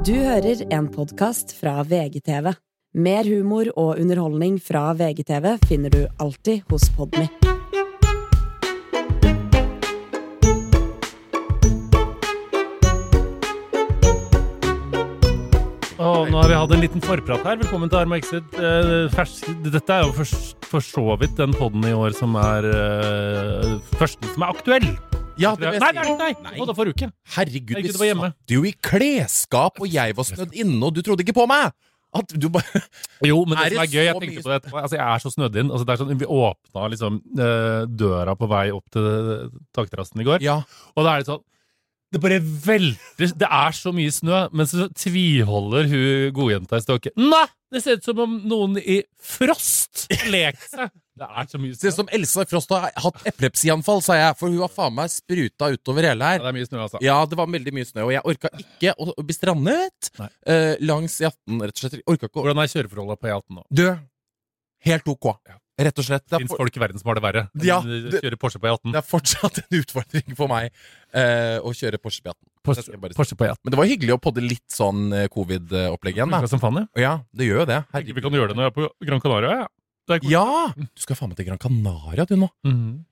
Du hører en podkast fra VGTV. Mer humor og underholdning fra VGTV finner du alltid hos Podmy. Oh, nå har vi hatt en liten forprat her. Velkommen til Arma Exit. Eh, Dette er jo for, for så vidt den podden i år som er uh, første som er aktuell. Ja, det Nei, nei, nei! Nei. Å, da forrige uke. Herregud, vi det satt jo i klesskap, og jeg var snødd inne, og du trodde ikke på meg! At du bare Jo, men det, Er som er gøy, jeg tenkte på det. Altså, jeg er så snødd inn. Altså, det sånn, vi åpna liksom eh, døra på vei opp til takterrassen i går, Ja. og da er det sånn det bare velter Det er så mye snø, men så tviholder hun godjenta i ståket. Nei! Det ser ut som om noen i Frost lekte seg. Det er så mye Det ser ut som Elsa Frost har hatt epilepsianfall, sa jeg, for hun har faen meg spruta utover hele her. Ja, det er mye snø, altså. Ja, det var veldig mye snø, og jeg orka ikke å bli strandet eh, langs E18, rett og slett. Orka ikke å Hvordan er kjøreforholdet på E18 nå? dø. Helt ok. Ja. Rett og slett. Det Fins folk i verden som har det verre? enn Ja, å det- Kjøre Porsche på E18? det er fortsatt en utfordring for meg uh, å kjøre Porsche på E18. Porsche. Porsche på E18. Men det var hyggelig å podde litt sånn eh, covid-opplegg igjen, Det som fan, ja. Ja, det gjør jo det. Herregud. vi kan gjøre det når jeg er på Gran Canaria. Ja. Ja! Du skal faen meg til Gran Canaria, du nå. Mhm.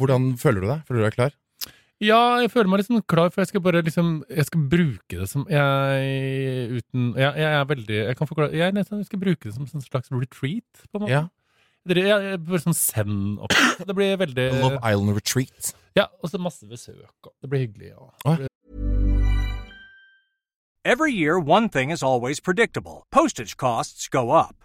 Hvordan føler du deg? Føler du deg klar? Ja, jeg føler meg liksom klar, for jeg skal bare liksom Jeg skal bruke det som Jeg uten Jeg, jeg er veldig Jeg kan forklare Jeg, jeg skal bruke det som en slags retreat, på en måte. Ja. Det jeg, bare sånn send opp. Det blir veldig Love Island Retreat. Ja, og så masse besøk. Det blir hyggelig. Ja. Every year, one thing is always predictable postage costs go up.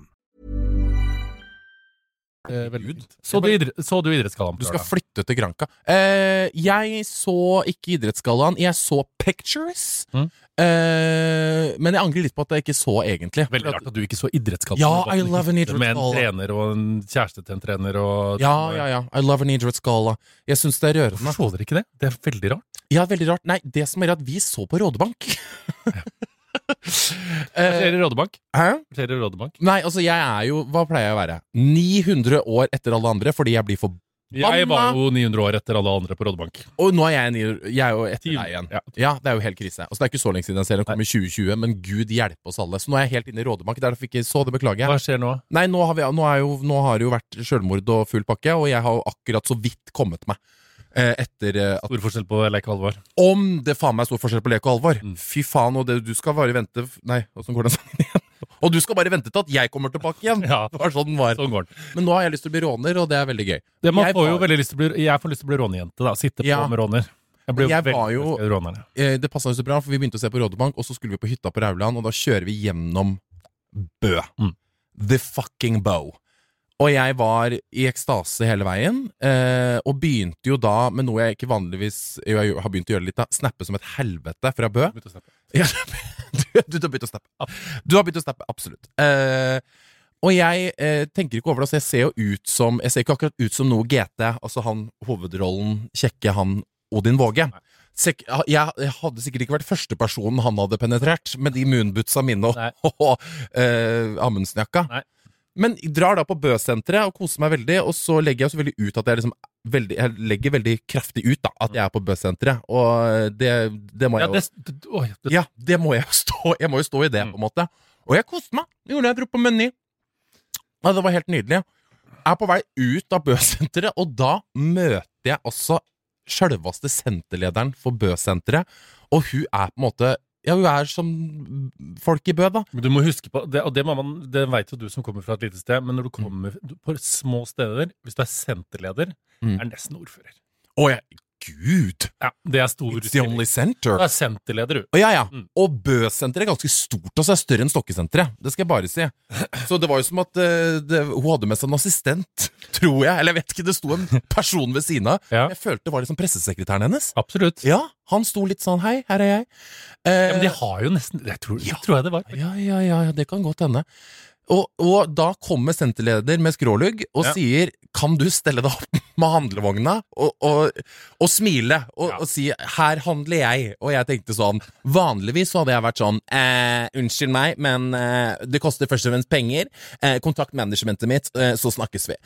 Eh. Så du, idre, så du Idrettsgallaen Du skal flytte til Granca. Eh, jeg så ikke Idrettsgallaen. Jeg så Pictures. Mm. Eh, men jeg angrer litt på at jeg ikke så, egentlig. Veldig rart at du ikke så Idrettsgallaen. Ja, I love an idrettsgala Med en trener og en kjæreste til en trener og Ja, ja, ja. I love an idrettsgalla. Jeg syns det er rørende. Hvorfor så dere ikke det? Det er veldig rart. Ja, veldig rart. Nei, det som er at vi så på Rådebank. Skjer eh, Rådebank? hæ? Flere Rådebank? Nei, altså, jeg er jo Hva pleier jeg å være? 900 år etter alle andre fordi jeg blir for Jeg var jo 900 år etter alle andre på Rådebank. Og nå er jeg, 900, jeg er jo etter deg igjen. ja. Ja, det er jo helt krise. Altså, det er ikke så lenge siden den serien kom i 2020, men gud hjelpe oss alle. Så nå er jeg helt inne i Rådebank. Derfor ikke så det, beklager jeg. Hva skjer nå? Nei, nå har, vi, nå, er jo, nå har det jo vært selvmord og full pakke, og jeg har jo akkurat så vidt kommet meg. Eh, etter eh, at Stor forskjell på lek og alvor. Om det faen meg er stor forskjell på lek og alvor! Mm. Fy faen, og det, du skal bare vente Nei, åssen går den sangen igjen? Og du skal bare vente til at jeg kommer tilbake igjen! Ja, Det var sånn den var. sånn. Men nå har jeg lyst til å bli råner, og det er veldig gøy. Det, man Jeg får jo veldig lyst bli, jeg får lyst til å bli rånejente, da. Sitte på Ja. med råner. Jeg ble jo Jeg var jo- råner. Eh, det passa så bra, for vi begynte å se på Rådebank, og så skulle vi på hytta på Rauland, og da kjører vi gjennom Bø. Mm. The fucking bow. Og jeg var i ekstase hele veien, eh, og begynte jo da med noe jeg ikke vanligvis jo, jeg har begynt å gjøre litt, da, snappe som et helvete fra Bø. Begynt å snappe. Ja, du, du, har begynt å snappe. Du har begynt å snappe, absolutt. Eh, og jeg eh, tenker ikke over det, så jeg ser jo ut som Jeg ser ikke akkurat ut som noe GT, altså han hovedrollen, kjekke han Odin Våge. Sek jeg, hadde sikkert ikke vært førstepersonen han hadde penetrert, med de moonbootsa mine og, og, og eh, Amundsen-jakka. Men jeg drar da på Bø-senteret og koser meg veldig, og så legger jeg selvfølgelig ut at jeg liksom veldig, Jeg legger veldig kraftig ut da at jeg er på Bø-senteret, og det, det må jeg jo det, det, å, det, ja, det må jeg jo stå Jeg må jo stå i det, på en måte. Og jeg koste meg. Det gjorde jeg. Jeg dro på Meny. Ja, det var helt nydelig. Jeg er på vei ut av Bø-senteret, og da møter jeg også sjølveste senterlederen for Bø-senteret, og hun er på en måte Ja, hun er som folk i Bø, da. Men du må huske på, det, og det, man, det vet jo du som kommer fra et lite sted, men når du kommer på små steder, hvis du er senterleder, Mm. er nesten ordfører. Å, jeg Gud! Ja, det er stor It's the only center. Det er senterleder, du. Og ja, ja. Mm. Og Bø-senteret er ganske stort, altså er større enn Stokke-senteret. Det skal jeg bare si. Så det var jo som at uh, det, hun hadde med seg en assistent, tror jeg. Eller jeg vet ikke, det sto en person ved siden av. Ja. Jeg følte det var liksom pressesekretæren hennes. Absolutt. Ja, han sto litt sånn Hei, her er jeg. Eh, Ja, men de har jo nesten Det tror, ja. tror jeg det var. ja, ja, ja, ja, det kan godt hende. Og, og da kommer senterleder med skrålugg og Ja. sier Kan du stelle deg opp med handlevogna og, og, og smile og, Ja. og si 'her handler jeg'? Og jeg tenkte sånn Vanligvis så hadde jeg vært sånn eh, 'Unnskyld meg, men eh, det koster først og fremst penger. Eh, kontakt managementet mitt, eh, så snakkes vi'.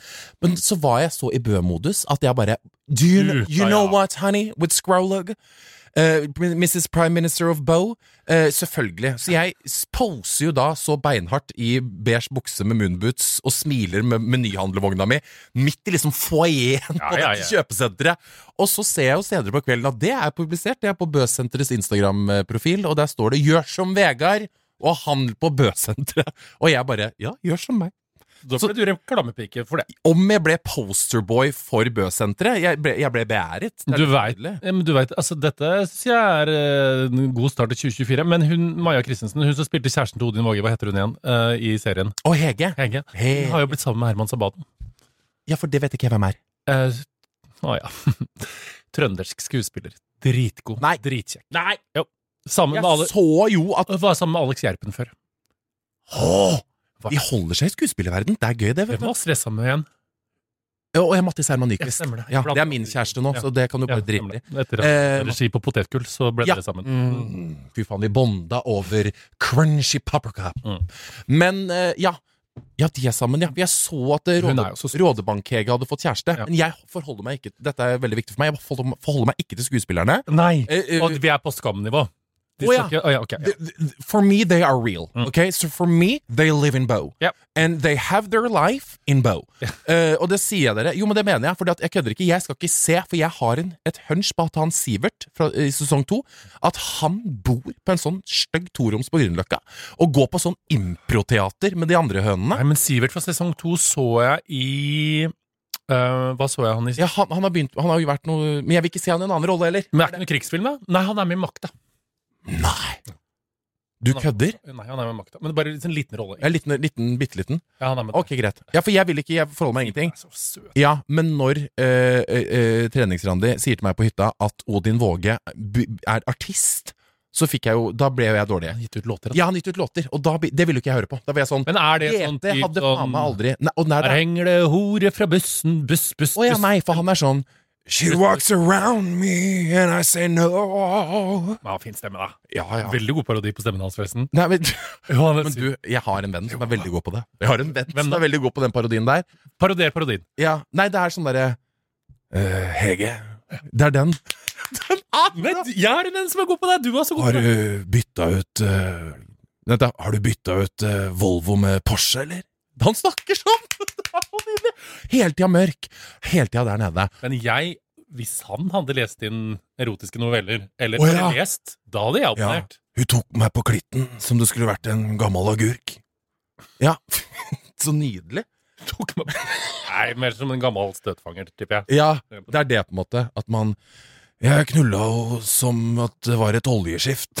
Men så var jeg så i Bø-modus at jeg bare Do you, you know what, honey? With scrollug? Eh, Mrs. Prime Minister of Bow. Uh, selvfølgelig. Så jeg poser jo da så beinhardt i beige bukse med moonboots og smiler med menyhandlevogna mi midt i liksom foajeen Ja, på ja, ja. kjøpesenteret. Og så ser jeg jo senere på kvelden at det er publisert. Det er på Bøsenterets Instagram-profil, og der står det 'Gjør som Vegard' og 'Handel på Bøsenteret'. Og jeg bare 'Ja, gjør som meg'. Da ble du reklamepike for det. Om jeg ble posterboy for Bøsenteret? Jeg jeg ble beæret. Du veit, du vet, altså Dette syns jeg er eh, en god start til 2024. Men hun, Maja Christensen, hun som spilte kjæresten til Odin Våge, hva heter hun igjen uh, i serien? Og Hege. Hege. Hege. Hun har jo blitt sammen med Herman Sabaten. Ja, for det vet ikke jeg hvem er. Uh, Å ja. Trøndersk skuespiller. Dritgod. Nei. Dritkjekk. Nei! Jo. Sammen Jeg med alle så jo at Var sammen med Alex Gjerpen før. Åh? De holder seg i skuespillerverden. Det er gøy, det. vet Hvem du var stressa med igjen? Og jeg er Mattis Herman Ja, Nyquist. det. Ja, det er min kjæreste nå, Ja. så det kan du Ja, bare drite i. Etter Eh, regi på Potetgull, så ble ja. dere sammen. Mm, fy faen, vi bonda over crunchy paprika. Mm. Men eh, ja. Ja, de er sammen, ja. Jeg så at eh, Råde. Rådebank-Hege hadde fått kjæreste. Ja. Men jeg forholder meg ikke Dette er veldig viktig for meg. Jeg forholder, forholder meg ikke til skuespillerne. Nei! Eh, eh, Og vi er på skam-nivå. De yeah. skal oh, yeah, okay, yeah. Th- th- For me, they are real. Mm. Okay, so for me, they live in Bo. Yep. And they have their life in Bo. uh, og det sier jeg dere. Jo, men det mener jeg. For jeg kødder ikke. Jeg skal ikke se, for jeg har en, et hunch på at han Sivert fra, i sesong to At han bor på en sånn stygg toroms på Grünerløkka og går på sånn improteater med de andre hønene. Nei, men Sivert fra sesong to så jeg i Uh, Hva så jeg han i? Ja, han, han, har begynt, han har jo vært noe Men jeg vil ikke se han i en annen rolle heller. Men er det ikke noen krigsfilm, da? Nei, han er med i Makta. Nei! Du Han er- kødder? Nei, han er med Makta. Men bare en sånn liten rolle. Ja, liten, liten, bitte liten. Ja, han er med Ok, greit. Ja, for jeg vil ikke Jeg forholder meg ingenting. Er så søt. Ja, men når øh, eh, Trenings-Randi sier til meg på hytta at Odin Våge er artist, så fikk jeg jo Da ble jeg dårlig. Han gitt ut låter. da. Ja, han gitt ut låter, og da, det ville jo ikke jeg høre på. Da var jeg sånn Men er det sånn type typ hadde faen meg sånn aldri Her henger det hore fra bussen, buss, buss, buss. Å ja, nei, for han er sånn She walks around me and I say no Ja, fin stemme, da. Ja, ja. Veldig god parodi på stemmen hans, forresten. Nei, men, Jo, men du, jeg har en venn som er veldig god på det. Jeg har en venn som er veldig god på den parodien der. Parodier parodien. Ja, Nei, det er sånn derre uh, Hege. Det er den. Den er Men jeg har en venn som er god på det! Du er også god Har på det! du bytta ut uh, Vent, da. Har du bytta ut uh, Volvo med Porsche, eller? Han snakker sånn! Det er så nydelig. Hele tida mørk. Hele tida der nede. Men jeg, hvis han hadde lest inn erotiske noveller, eller Å, ja. lest, da hadde jeg abonnert. Hun tok meg på klitten som det skulle vært en gammel agurk. Ja. så nydelig. Tok meg Nei, mer som en gammel støtfanger, tipper jeg. Ja, det er det, på en måte. At man Jeg knulla henne som at det var et oljeskift.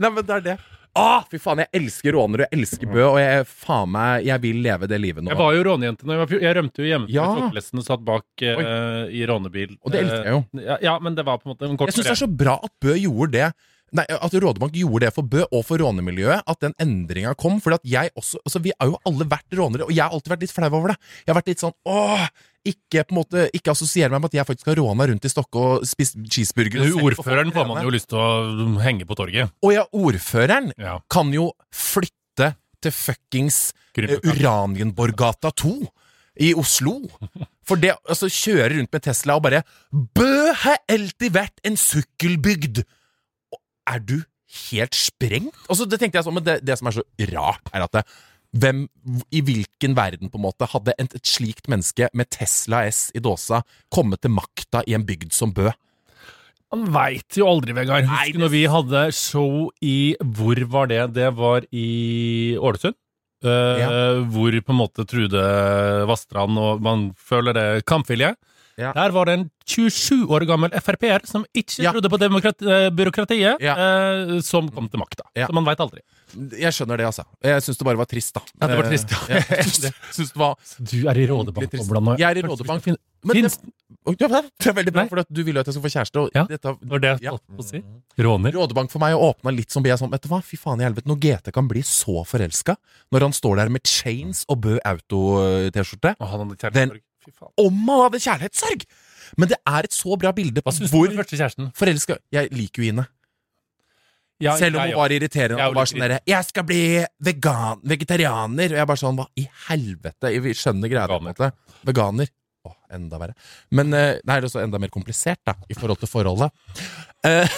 Nei, men det er det. Ah, fy faen, jeg elsker rånere, jeg elsker Bø, og jeg faen meg Jeg vil leve det livet nå. Jeg var jo rånejente da jeg var fjor. Jeg rømte jo hjemme Ja. fra og satt bak eh, i rånebil. Og det elsker jeg jo. Eh, Ja, ja, men det var på en måte en kort Jeg syns det er så bra at Bø gjorde det. Nei, At Rådebank gjorde det for Bø og for rånemiljøet. At den endringa kom. For at jeg også Altså, vi har jo alle vært rånere, og jeg har alltid vært litt flau over det. Jeg har vært litt sånn åh, ikke på en måte Ikke assosiere meg med at jeg faktisk har råna rundt i Stokke og spist cheeseburger. Ordføreren får man jo lyst til å henge på torget. Og ja, ordføreren Ja. kan jo flytte til fuckings Grünerløkka. Uranienborgata 2 i Oslo. For det altså kjøre rundt med Tesla og bare Bø har alltid vært en sykkelbygd! Er du helt sprengt? Altså, det tenkte jeg sånn, men det, det som er så rart, er at det, hvem, i hvilken verden på en måte hadde et, et slikt menneske med Tesla S i dåsa kommet til makta i en bygd som Bø? Man veit jo aldri, Vegard. Nei, Husk når vi hadde show i Hvor var det? Det var i Ålesund. Eh, Hvor på en måte Trude Vassdrand og man føler det kampvilje. Ja. Der var det en 27 år gammel Frp-er som ikke Ja. trodde på eh, byråkratiet, Ja. eh, som kom til makta. Så man veit aldri. Jeg skjønner det, altså. Jeg syns det bare var trist, da. Ja, det var trist, ja. Eh, syns det var Du er i Rådebank-bobla nå. Jeg er i Rådebank. Men det, det er veldig bra, for du vil jo at jeg skal få kjæreste. Og Ja. dette, var det jeg Ja. på å si. Råner. Rådebank for meg åpna litt som sånn, vet du hva, fy faen i helvete, når GT kan bli så forelska, når han står der med chains og Bø Auto-T-skjorte Og han hadde Den-. Fy faen. Om han hadde kjærlighetssorg! Men det er et så bra bilde Hva syns du hvor om første kjæresten? forelska Jeg liker jo Ine. Ja, Selv om jeg hun var irriterende Jeg og var sånn derre 'Jeg skal bli vegan, vegetarianer', og jeg bare sånn Hva i helvete? Vi skjønner greia på en Veganer. måte. Veganer. Å, enda verre. Men eh, det er også enda mer komplisert, da, i forhold til forholdet. Eh,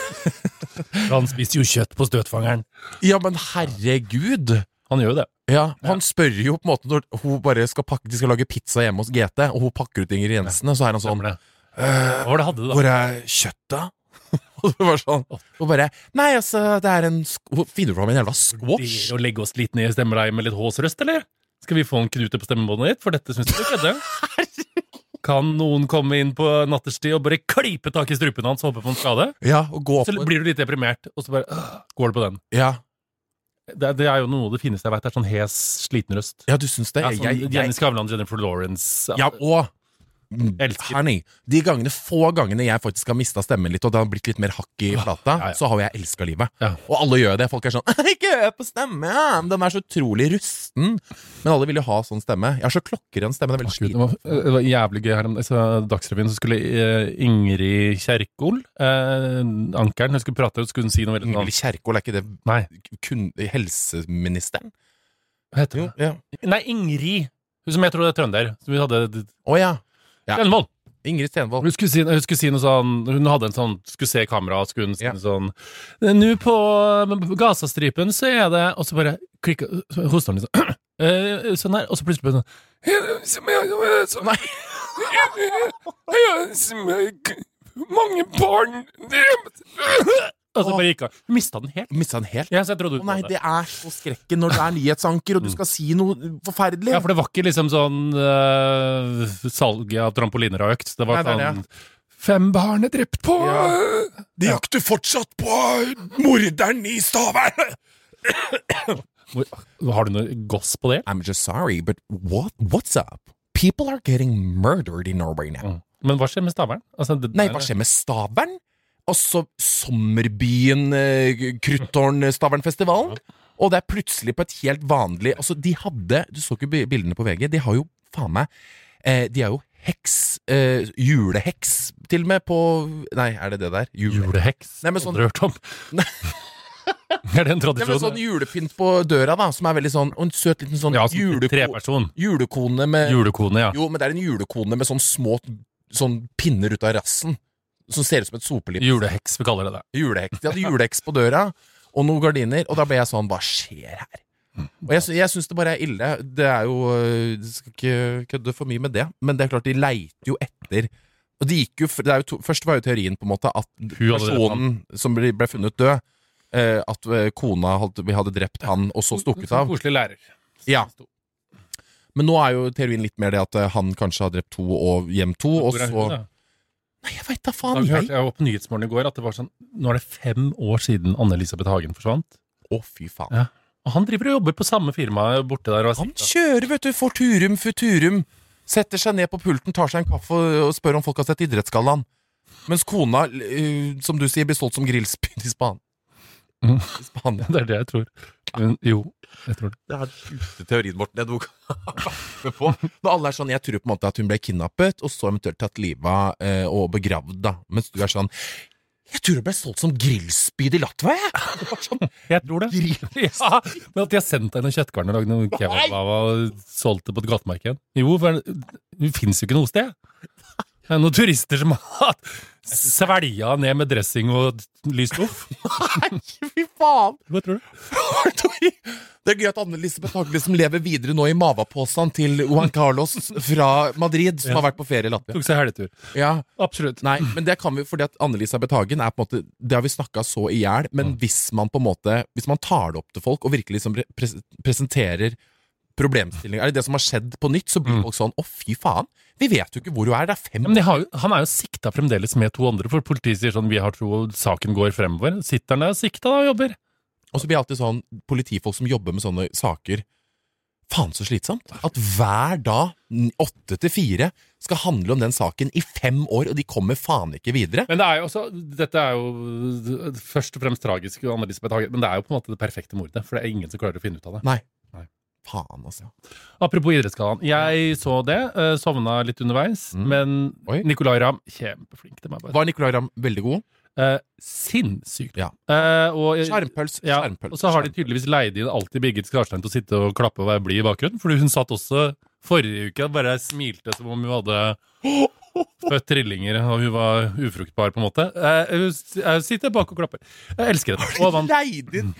Han spiser jo kjøtt på støtfangeren. ja, men herregud! Han gjør jo det. Ja, Han spør jo på en måte når hun bare skal pakke De skal lage pizza hjemme hos GT, og hun pakker ut ingrediensene, så er han sånn Stemmer det. «Øh, Hva var det hadde du, da? Hvor er kjøttet? og det var sånn Og bare Nei, altså, det er en sk- Hun finner fram en jævla squash. Vurderer å legge oss litt ned i stemmeleiet med litt håsrøst, eller? Skal vi få en knute på stemmebåndet ditt? For dette syns jeg du kødder. Kan noen komme inn på natterstid og bare klype tak i strupen hans og håpe på en skade? Ja, og gå opp Så blir du litt deprimert, og så bare øh, går du på den. Ja, Det, det er jo noe av det fineste jeg veit. Er sånn hes, sliten røst. ja du syns det? Ja, sånn jeg, jeg, Jenny Skavlan, Jennifer Lawrence ja, og Elsker. Honey, de gangene, få gangene jeg faktisk har mista stemmen litt, og det har blitt litt mer hakk i plata, ja, ja. så har jeg elska livet. Ja. Og alle gjør det. Folk er sånn 'Ikke hør på stemmen! Den er så utrolig rusten. Men alle vil jo ha sånn stemme. Jeg har så klokkeren stemme. Det er veldig Gud, det, var, det var jævlig gøy her om Dagsrevyen så skulle eh, Ingrid Kjerkol, eh, ankeren, hun skulle prate, og skulle hun si noe veldig sånn Ingrid Kjerkol, er ikke det Nei, kun, helseministeren? hva heter hun? Nei, Ingrid. Hun som jeg tror er trønder. Som vi hadde Å ja. Ja. Stenvold. Ingrid Stenvold. Hun skulle, si, hun skulle si noe sånn Hun hadde en sånn Skulle se kameraet, skulle hun si Ja. noe sånn Nå på Gazastripen så er det Og så bare klikka Hosta hun liksom eh, Sånn her, og så plutselig bare sånn Nei. Mange barn Og så bare gikk. Hun mista den helt. Mista den helt? Ja, så jeg trodde Å nei, det er så skrekken når du er nyhetsanker og du skal si noe forferdelig. Ja, for det var ikke liksom sånn uh, salget av trampoliner har økt. Det var Nei, det sånn Fem barn er drept på De jakter fortsatt på morderen i Stavern! Har du noe goss på det? I'm just sorry, but what, what's up? People are getting murdered in Norway now. Men hva skjer med Stavern? Altså, Nei, hva skjer med Stavern? Altså sommerbyen eh, Kruttårn-Stavernfestivalen. Og det er plutselig på et helt vanlig Altså, de hadde Du så ikke bildene på VG? De har jo faen meg eh, De er jo heks eh, Juleheks, til og med, på Nei, er det det der? Jule- Juleheks? Nei, men sånn- Aldri hørt om. er det en Det tradisjon? vel sånn julepynt på døra, da, som er veldig sånn Og en søt liten sånn ja, sånn juleko treperson. julekone med Julekone, ja. Jo, men det er en julekone med sånn små Sånn pinner ut av rassen. Som ser ut som et sopelipp. Juleheks, vi kaller det det. Juleheks. De hadde juleheks på døra, og noen gardiner, og da ble jeg sånn Hva skjer her? Og jeg, jeg syns det bare er ille. Det er jo Du skal ikke kødde for mye med det, men det er klart, de leiter jo etter Og de gikk jo det er jo to, Først var jo teorien på en måte at personen som ble, ble funnet død, eh, at eh, kona hadde, vi hadde drept han og så stukket av. Koselig lærer. Ja. Men nå er jo teorien litt mer det at han kanskje har drept to og hjem to, og så? Nei, jeg veit da Da faen, hørte jeg! var på Nyhetsmorgen i går at det var sånn Nå er det fem år siden Anne-Elisabeth Hagen forsvant. Å, fy faen. Ja. Og han driver og jobber på samme firma borte der. Han kjører, vet du, Forturum Futurum. Setter seg ned på pulten, tar seg en kaffe og spør om folk har sett Idrettsgallaen. Mens kona, eh, som du sier, blir solgt som grillspyd i Span. I Spania. Det er det jeg tror. Men, jo, jeg tror det. Det er den sjuke teorien, Morten. Jeg tok på. Når alle er sånn, Jeg tror på en måte at hun ble kidnappet, og så eventuelt tatt livet av eh, og begravd. da Mens du er sånn Jeg tror hun ble solgt som grillspyd i Latva, jeg! Sånn, Jeg tror det. Ja, men at de har sendt deg noen kjøttkvarn og lagd noen kebab og solgt det på et gatemarked. Jo, for det fins jo ikke noe sted. Det er noen turister som har svelga ned med dressing og lyst loff. Nei, fy faen! Hva tror du? Det er gøy at Anne-Elisabeth Hagli som lever videre nå i mavaposen til Juan Carlos fra Madrid, som Ja. har vært på ferie i Latvia. Tok seg helgetur. Ja, Absolutt. Nei, men det kan vi fordi at Anne-Elisabeth Hagen er på en måte Det har vi snakka så i hjel, men hvis man på en måte Hvis man tar det opp til folk og virkelig liksom pre- presenterer problemstillinger? Er det det som har skjedd på nytt? Så blir Mm. folk sånn å, fy faen, vi vet jo ikke hvor hun er. Det er fem Ja, har han er jo sikta fremdeles med to andre, for politiet sier sånn vi har tro saken går fremover. Sitter han der og sikta da og jobber? Og så blir det alltid sånn politifolk som jobber med sånne saker Faen så slitsomt. At hver dag, åtte til fire, skal handle om den saken i fem år, og de kommer faen ikke videre. Men det er jo også, dette er jo først og fremst tragisk, men det er jo på en måte det perfekte mordet, for det er ingen som klarer å finne ut av det. Nei. Faen, altså. Apropos idrettsgallaen. Jeg så det, eh, sovna litt underveis, Mm. men Oi. Nicolay Ramm, kjempeflink. Det må jeg bare Var Nicolay Ramm veldig god? Eh, Sinnssykt. Ja. Eh, og, Skjermpøls. ja, skjermpøls. og så har de tydeligvis leid inn alltid Birgit Skarstein til å sitte og klappe og være blid i bakgrunnen, fordi hun satt også forrige uke og bare smilte som om hun hadde født trillinger og hun var ufruktbar, på en måte. Eh, hun sitter bak og klapper. Jeg elsker det. Og vant Leid inn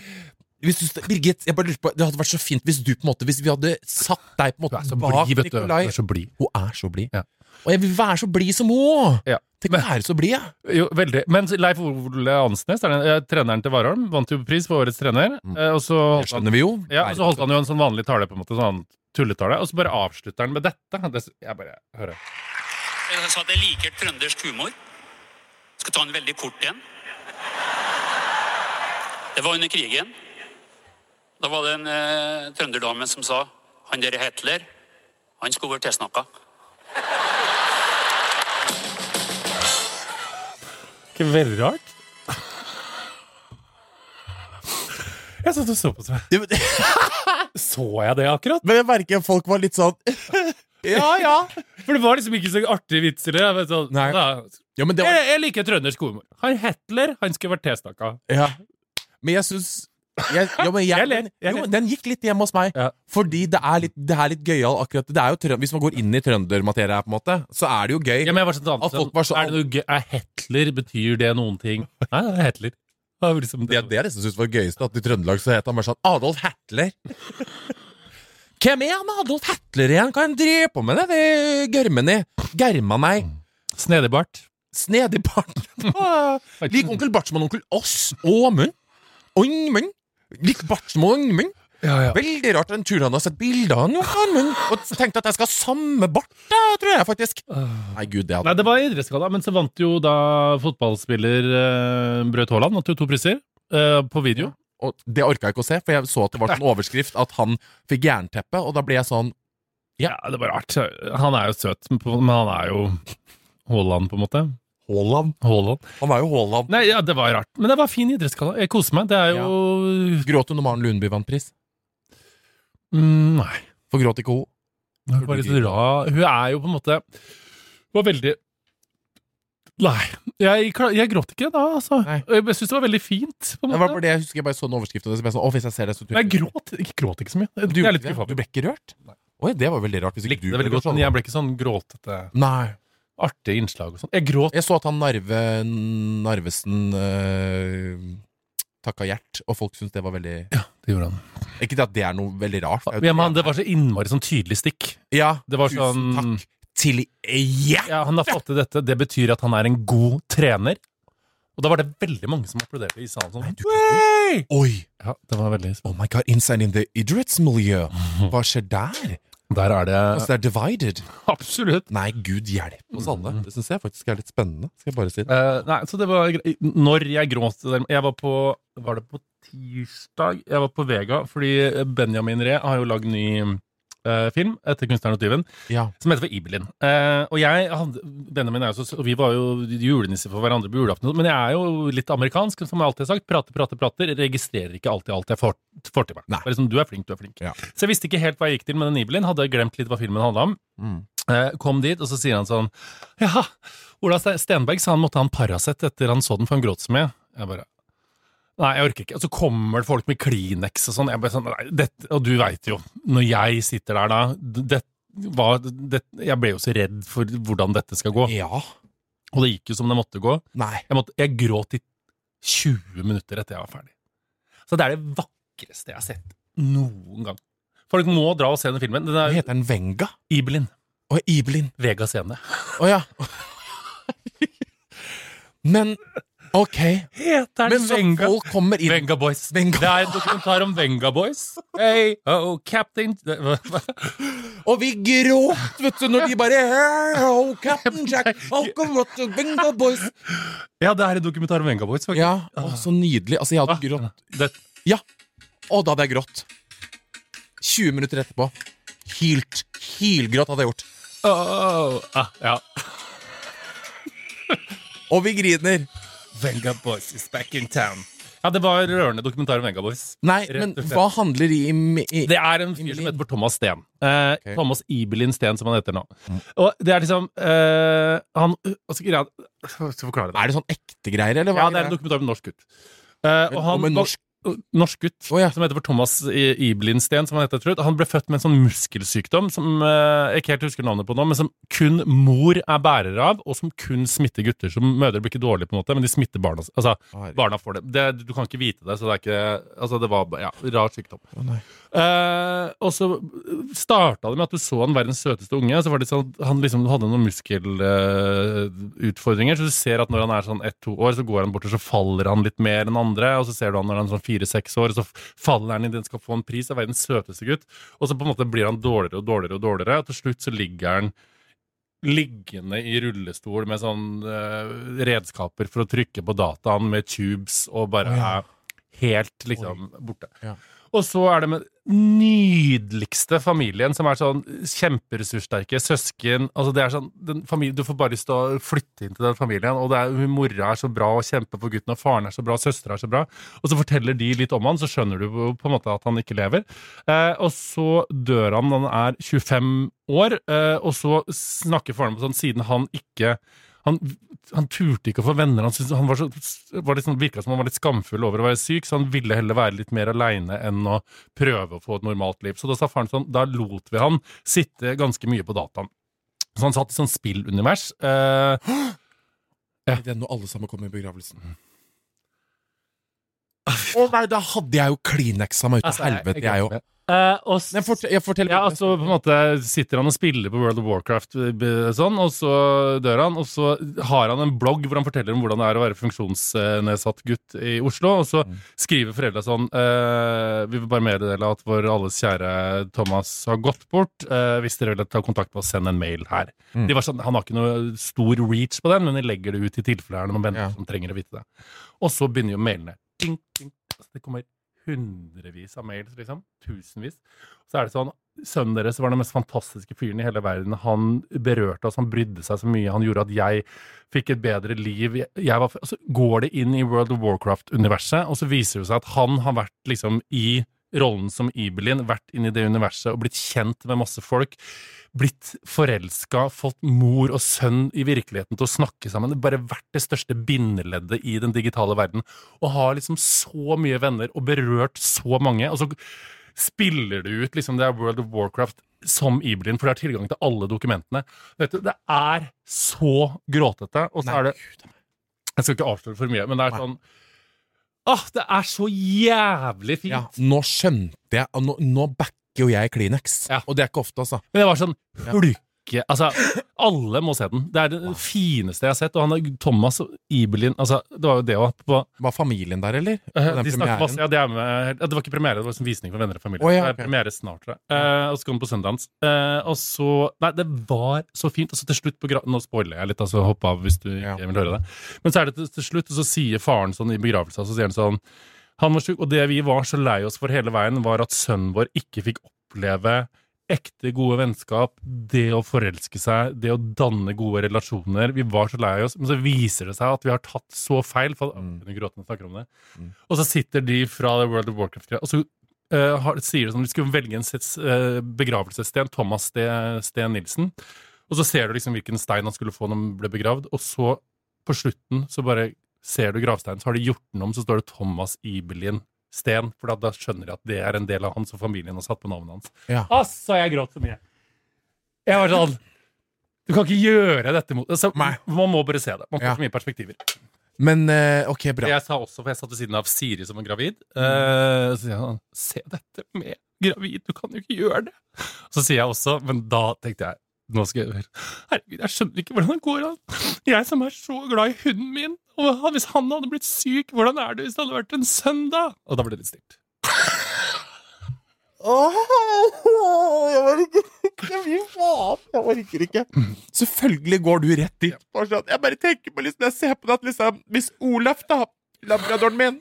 hvis du, Birgit, jeg bare lurer på, det hadde vært så fint hvis du på en måte Hvis vi hadde satt deg på en måte så bak blid, vet du. Du er så blid. Hun er så blid. Ja. Og jeg vil være så blid som hun! Ja. Tenk å være så blid, jeg. Jo, veldig. Men Leif Ole Ansnes, er den, eh, treneren til Warholm, vant jo pris for årets trener. Mm. og så Det holdt han skjønner vi jo. Ja, og så holdt han jo en sånn vanlig tale, på en måte, sånn tulletale, og så bare avslutter han med dette. Jeg bare hører. Jeg sa at jeg liker trøndersk humor. Skal ta en veldig kort en. Det var under krigen. Da var det en eh, trønderdame som sa han der Hitler, han skulle vært tilsnakka. Ikke veldig rart? Jeg satt og så på seg. Så jeg det akkurat? Men jeg merker folk var litt sånn Ja, ja. For det var liksom ikke så artig vits i det. Jeg, vet sånn, Nei. da, ja men, det var, jeg, jeg liker trøndersk humor. Han Hetler, han skulle vært tilsnakka. ja. men jeg syns jeg, jo, men jeg, Jeg ler, jeg jo, den gikk litt hjem hos meg. Ja. Fordi det er litt, det er litt gøyal akkurat det er jo trønd, Hvis man går inn i trøndermateria, på en måte, så er det jo gøy. Ja, men jeg var sånn, At folk var så- er, det noe er Hetler, betyr det noen ting? Nei, det er Hetler. Det er liksom Det er det jeg nesten syns var gøyeste, at i Trøndelag så het han bare sånn Adolf Hatler. Hvem er han Adolf Hatler igjen? Hva han driver på med det? Det er Gørmen i. Germa meg. Snedig bart. Snedig bart. Lik onkel Bart som Oss onkel Oss. Åmund. Ångmund. Lik Bart som Ångmund. Ja, ja. Veldig rart den turen han har sett bilder av han. Og tenkte at jeg skal ha samme bart, da, tror jeg faktisk. Nei, gud, det hadde Nei, det var idrettsgalla, men så vant jo da fotballspiller uh, Braut Haaland vant jo to priser eh, på video. Og det orka jeg ikke å se, for jeg så at det var en overskrift at han fikk jernteppe, og da ble jeg sånn Ja, det var rart. Han er jo søt, men han er jo Haaland, på en måte. Haaland. Han er jo Haaland. Nei, ja, det var rart. Men det var fin idrettsgalla. Jeg koser meg. Det er jo Gråt du når Maren Lundby vant pris? mm, Nei. For gråt ikke hun? Hun var litt rar. Hun er jo på en måte Hun var veldig Nei. Jeg, jeg gråt ikke da, altså. Nei. Jeg syns det var veldig fint. På en Det var måte. bare det jeg husker jeg bare så en overskrift, og så ble jeg sånn, å, hvis jeg ser det, så tror jeg gråt, jeg gråt ikke så mye. Du, jeg er litt det? skuffa. du ble ikke rørt? Oi, det var veldig rart. Hvis ikke likte du det veldig godt, men jeg ble ikke sånn gråtete. Nei. Artige innslag og sånt. Jeg gråt. Jeg så at han Narve Narvesen øh, takka Gjert, og folk syntes det var veldig Det gjorde han. Ikke at det er noe veldig rart. for Ja, men det var så innmari sånn tydelig stikk. Ja, det var tusen sånn- takk til Gjert! Ja, Han har fått til dette. Det betyr at han er en god trener. Og da var det veldig mange som applauderte i salen. sånn. du. Oi! Ja, det var veldig Oh my god, inside in the idrettsmiljø. Hva skjer der? Der er det Altså, det er divided. Absolutt. Nei, gud hjelp oss alle. Det syns jeg faktisk er litt spennende. Skal jeg bare si det. Eh, nei, så det var Når jeg gråt Jeg var på Var det på tirsdag? Jeg var på Vega, fordi Benjamin Ree har jo lagd ny film etter 'Kunstneren og tyven', Ja. som heter for Ibelin. Eh, og jeg hadde Benjamin er jo så og Vi var jo julenisser for hverandre på julaften, men jeg er jo litt amerikansk, som jeg alltid har sagt. Prater, prater, prater. Registrerer ikke alltid alt jeg får, får til meg. Nei. Bare Liksom, du er flink, du er flink. Ja. Så jeg visste ikke helt hva jeg gikk til med den Ibelin. Hadde glemt litt hva filmen handla om. Mm. Eh, kom dit, og så sier han sånn Ja, Ola Stenberg sa han måtte ha en Paracet etter han så den, for han gråt så mye. Jeg bare Nei, jeg orker ikke. Og så kommer det folk med Kleenex og sånn. Sånn, nei, dette, Og du veit jo, når jeg sitter der da det, var, det, Jeg ble jo så redd for hvordan dette skal gå. Ja. Og det gikk jo som det måtte gå. Nei. Jeg, måtte, jeg gråt i 20 minutter etter jeg var ferdig. Så det er det vakreste jeg har sett noen gang. Folk må dra og se den filmen. Den er heter den? Venga? Ibelin. Å, Ibelin. Vega Scene. Å ja. Men Ok. Heter Men den så Venga? folk kommer inn Venga Boys. Venga. Det er en dokumentar om Venga Boys. Hey, oh, captain Og vi gråt, vet du, når de bare Oh, Captain Jack, welcome to Bingo Boys. Ja, det er en dokumentar om Venga Boys, faktisk. Ja, å, så nydelig. Altså, jeg hadde grått. Det, Ja. Og da hadde jeg grått. 20 minutter etterpå. Hylt. Hylgråt hadde jeg gjort. oh, ah, ja. Og vi griner. Venga Boys is back in town. Ja, det var rørende dokumentar om Venga Boys. Nei, men hva handler i, i Det er en fyr som heter Thomas Steen. Eh, okay. Thomas Ibelin Steen, som han heter nå. Og det er liksom eh, Han skal jeg Skal forklare det? Er det sånn ekte greier, eller hva? Ja, det er en dokumentar om en norsk gutt. Eh, og han, Om en norsk norsk gutt oh, ja. som heter for Thomas Iblindsten Iblinsten, som han heter, tror jeg. Han ble født med en sånn muskelsykdom som eh, jeg ikke helt husker navnet på nå, men som kun mor er bærer av, og som kun smitter gutter. Så mødre blir ikke dårlige, på en måte, men de smitter barna. Altså, barna får det. det. Du kan ikke vite det, så det er ikke Altså, det var ja, rar sykdom. Å, nei. Eh, og så starta det med at du så han verdens søteste unge. Så var det sånn Han liksom hadde noen muskelutfordringer. så du ser at når han er sånn ett-to år, så går han bort og så faller han litt mer enn andre. Og så ser du han når han er sånn fire-seks år, så faller han i den skal få en pris av verdens søteste gutt. Og så på en måte blir han dårligere og dårligere, og dårligere, og til slutt så ligger han liggende i rullestol med sånn uh, redskaper for å trykke på dataen med tubes og bare er helt liksom borte. Ja. Og så er det med nydeligste familien, som er sånn kjemperessurssterke søsken. Altså det er sånn, familien, Du får bare lyst til å flytte inn til den familien. Og det er, mora er så bra og kjemper for gutten, og faren er så bra, søstera er så bra. Og så forteller de litt om han, så skjønner du på en måte at han ikke lever. Eh, og så dør han når han er 25 år, eh, og så snakker faren på sånn siden han ikke han, han turte ikke å få venner. Han, syntes, han var så, var litt sånn, virka som han var litt skamfull over å være syk, så han ville heller være litt mer aleine enn å prøve å få et normalt liv. Så da sa faren sånn, da lot vi han sitte ganske mye på dataen. Så han satt i sånn spillunivers. Eh, Ja. Det er når alle sammen kommer i begravelsen. Å nei, da hadde jeg jo Kleenexa meg ut av altså, helvete, jeg òg. Eh, og Nei, fortell, jeg forteller Ja, altså på en måte sitter han og spiller på World of Warcraft eh, sånn, og så dør han, og så har han en blogg hvor han forteller om hvordan det er å være funksjonsnedsatt gutt i Oslo, og så skriver foreldra sånn uh, Vi vil bare meddele at vår alles kjære Thomas har gått bort. Uh, hvis dere vil ta kontakt med oss, send en mail her. Mm. De var sånn, Han har ikke noe stor reach på den, men de legger det ut i tilfelle det er noen venner Ja. som trenger å vite det. Og så begynner jo mailene. Ding, ding. Altså, det kommer hundrevis av mails, liksom. Tusenvis. Så er det sånn Sønnen deres var den mest fantastiske fyren i hele verden. Han berørte oss, han brydde seg så mye. Han gjorde at jeg fikk et bedre liv. Jeg, var, så går det inn i World of Warcraft-universet, og så viser det seg at han har vært liksom i rollen som Ibelin, vært inn i det universet og blitt kjent med masse folk. Blitt forelska, fått mor og sønn i virkeligheten til å snakke sammen. Bare vært det største bindeleddet i den digitale verden. Og har liksom så mye venner og berørt så mange. Og så spiller du ut liksom det er World of Warcraft som Ibelin, for det har tilgang til alle dokumentene. Vet du, Det er så gråtete. Og så er det Jeg skal ikke avsløre for mye, men det er sånn Åh, det er så jævlig fint! Ja, nå skjønte jeg Nå, nå backer jo jeg Kleenex. Ja. Og det er ikke ofte, altså. Men det var sånn hulke Altså, alle må se den. Det er det fineste jeg har sett. Og han Thomas Ibelin altså, Det var jo det òg. Var familien der, eller? Den de masse, ja, det, er med, det var ikke premiere, det var en visning for venner og familie. Oh, ja, Det ok. er premiere snart, tror jeg. Uh, og så kom den på Sundance. Uh, og så Nei, det var så fint. Og så til slutt på gra Nå spoiler jeg litt, altså hopp av hvis du Ja. vil høre det. Men så er det til, til slutt, og så sier faren sånn i begravelsen, så sier han sånn Han var sjuk, og det vi var så lei oss for hele veien, var at sønnen vår ikke fikk oppleve ekte gode vennskap, det å forelske seg, det å danne gode relasjoner. Vi var så lei oss, men så viser det seg at vi har tatt så feil. For, Mm. Mm. Og så sitter de fra The World of Warcraft og så uh, har, sier det sånn, Vi skulle velge en eh, begravelsessten, Thomas Sten Nilsen. Og så ser du liksom hvilken stein han skulle få når han ble begravd, og så på slutten så bare ser du gravsteinen, så har de gjort den om, så står det Thomas Ibelin Sten, for da, da skjønner jeg at det er en del av hans og familien har satt på navnet hans. Ja. Altså, jeg gråt så mye. Jeg var sånn Du kan ikke gjøre dette mot altså, Man må bare se det. Man får Ja. så mye perspektiver. Men eh, ok, bra. Jeg sa også, for jeg satt ved siden av Siri som var gravid, Uh, så sier han se dette med gravid, du kan jo ikke gjøre det. Så sier jeg også, men da tenkte jeg Nå skal jeg Herregud, jeg skjønner ikke hvordan det går an. Jeg som er så glad i hunden min. Og hvis han hadde blitt syk, hvordan er det hvis det hadde vært en sønn, da? Og da ble det litt stilt. jeg orker ikke, fy faen. Jeg orker ikke. Selvfølgelig går du rett dit. Jeg bare tenker på liksom, jeg ser på det at liksom, hvis Olaf, da, labradoren min,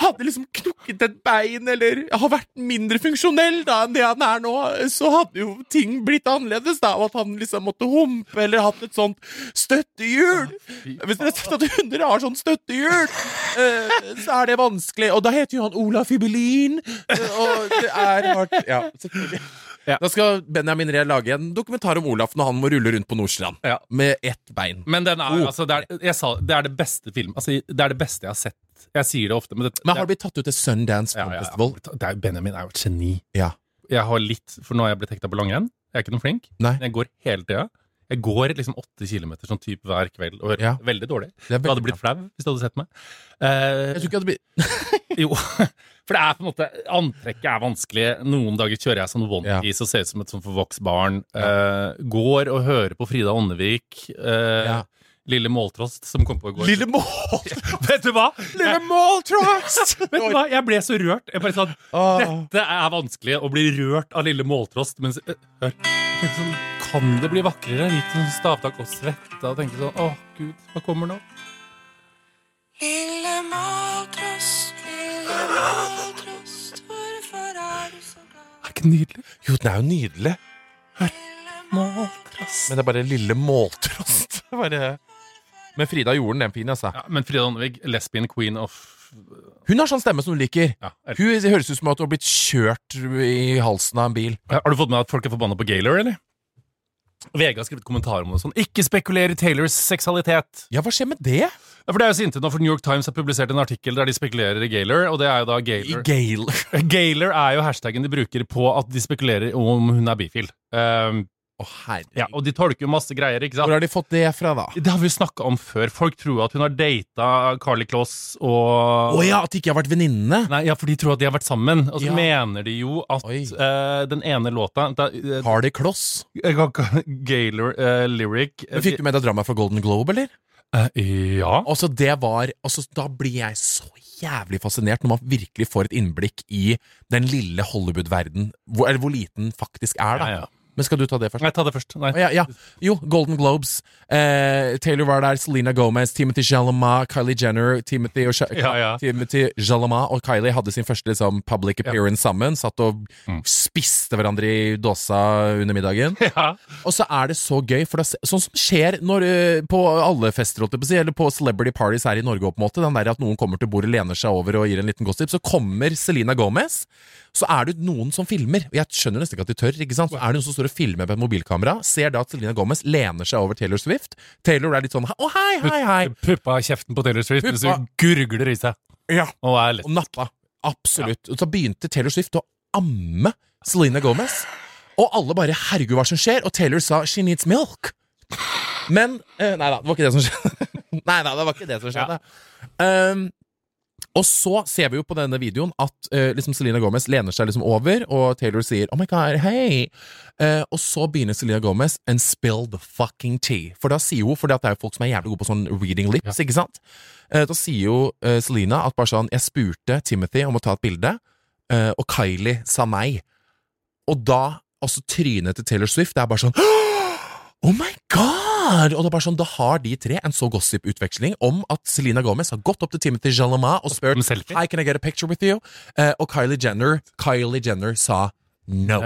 hadde liksom knukket et bein, eller har vært mindre funksjonell da enn det han er nå, så hadde jo ting blitt annerledes, da, og at han liksom måtte humpe, eller hatt et sånt støttehjul. Hvis dere har sett at hunder har sånn støttehjul, eh, så er det vanskelig. Og da heter jo han Olaf Ibelin, og det er hardt. Ja, selvfølgelig. Ja. Da skal Benjamin Ree lage en dokumentar om Olaf når han må rulle rundt på Nordstrand Ja. med ett bein. Men den er, Oh. altså, det, er, sa, det er det beste film Altså, det er det beste jeg har sett. Jeg sier det ofte, men det, Men har det blitt tatt ut til Sundance Film. Festival? Det er, Benjamin er jo et geni. Ja. Jeg har litt, for nå har jeg blitt hekta på langrenn. Jeg er ikke noe flink. Nei. Men jeg går hele tida. Jeg går liksom åtte kilometer sånn type hver kveld. Og Ja. Veldig dårlig. Det veldig Du hadde blitt flau hvis du hadde sett meg. Uh, Jeg tror ikke jeg hadde blitt jo, for det er på en måte Antrekket er vanskelig. Noen dager kjører jeg sånn onepiece og ser ut som et sånn forvokst barn. Uh, går og hører på Frida Åndevik. Uh, Ja. Lille Måltrost, som kom på i går. Lille Måltrost! Vet du hva? Lille Måltrost! Vet du hva? Jeg ble så rørt. Jeg bare sånn, Dette er vanskelig, å bli rørt av Lille Måltrost. Mens, eh, hør. Kan det bli vakrere? Litt sånn stavtak og svette. Og tenke sånn Å, gud, hva kommer nå? Lille Maltrost, lille Maltrost, hvorfor er du så glad? Er ikke det nydelig? Jo, den er jo nydelig. Hør. Måltrost. Men det er bare lille måltrost. Bare... Men Frida gjorde den, den fin, altså. Ja, men Frida Åndevik, lesbian queen of Hun har sånn stemme som du liker. ja, er- Hun høres ut som at hun har blitt kjørt i halsen av en bil. Har du fått med at folk er forbanna på Gaylor, eller? VG har skrevet kommentarer om det sånn. Ikke spekuler i Taylors seksualitet. Ja, hva skjer med det? Ja, for det er jo sinte nå, for New York Times har publisert en artikkel der de spekulerer i Gaylor, og det er jo da Gaylor Gaylor er jo hashtaggen de bruker på at de spekulerer om hun er bifil. Um, Å, herregud. ja, og de tolker jo masse greier, ikke sant? Hvor har de fått det fra, da? Det har vi snakka om før. Folk tror at hun har data Carly Kloss og Å ja, at de ikke har vært venninnene? Nei, ja, for de tror at de har vært sammen. Og så Ja. mener de jo at Oi. eh, den ene låta da, eh, Har kloss? Gaylor eh, lyric Men Fikk du med deg dramaet fra Golden Globe, eller? Eh, Ja. Altså, det var altså, Da blir jeg så jævlig fascinert når man virkelig får et innblikk i den lille Hollywood-verden, hvor, eller hvor liten faktisk er, da. Ja, ja. Men skal du ta det først? Nei, ta det først. Nei. Ja, ja. Jo, Golden Globes. Eh, Taylor var der, Selena Gomez, Timothy Chalamet, Kylie Jenner Timothy, og Ja, ja. Timothy Chalamet og Kylie hadde sin første liksom, public appearance sammen. Satt og Mm. spiste hverandre i dåsa under middagen. Ja. Og så er det så gøy, for det, er sånn som skjer når, eh, på alle fester, eller på celebrity parties her i Norge, på en måte, den der at noen kommer til bordet, lener seg over og gir en liten gossip, så kommer Selena Gomez, så er det noen som filmer. Jeg skjønner nesten ikke at de tør, ikke sant? Så er det noen som står og filmer med et mobilkamera, ser da at Selena Gomez lener seg over Taylor Swift. Taylor er litt sånn å hei, hei, hei. Puppa kjeften på Taylor Swift mens hun gurgler i seg. Ja. Og er lett. Og nappa. Absolutt. Ja. så begynte Taylor Swift å amme Selena Gomez. Og alle bare 'herregud, hva som skjer?' Og Taylor sa 'she needs milk'. Men uh, Nei da, det var ikke det som skjedde. nei da, det var ikke det som skjedde. Um, og så ser vi jo på denne videoen at uh, liksom Selena Gomez lener seg liksom over, og Taylor sier 'oh my god, hei'. Uh, og så begynner Selena Gomez and spill the fucking tea. For da sier hun, for det er jo folk som er jævlig gode på sånn reading lips, ikke sant? Uh, da sier jo Selena at bare sånn 'jeg spurte Timothy om å ta et bilde', og Kylie sa nei. Og da, altså trynet til Taylor Swift, det er bare sånn Oh my god! Og det er bare sånn, Da har de tre en så gossip-utveksling om at Selena Gomez har gått opp til Timothy Chalamet og spurt? Hi, can I get a picture with you? Uh, og Kylie Jenner Kylie Jenner sa no.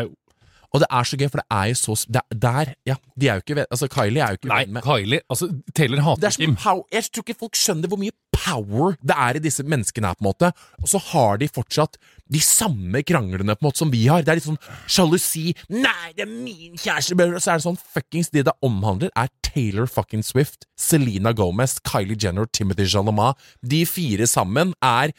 Og det er så gøy, for det er jo så det, er- Der, ja, de er jo ikke venner Altså, Kylie er jo ikke Nei, venn med Kylie altså, Taylor hater er Kim. Jeg tror ikke folk skjønner hvor mye power det er i disse menneskene her, på en måte. Og så har de fortsatt de samme kranglene på en måte som vi har. Det er litt sånn sjalusi. Nei, det er min kjæreste! Og så er det sånn fuckings Det det omhandler, er Taylor fucking Swift, Selena Gomez, Kylie Jenner, Timothy Jalama. De fire sammen er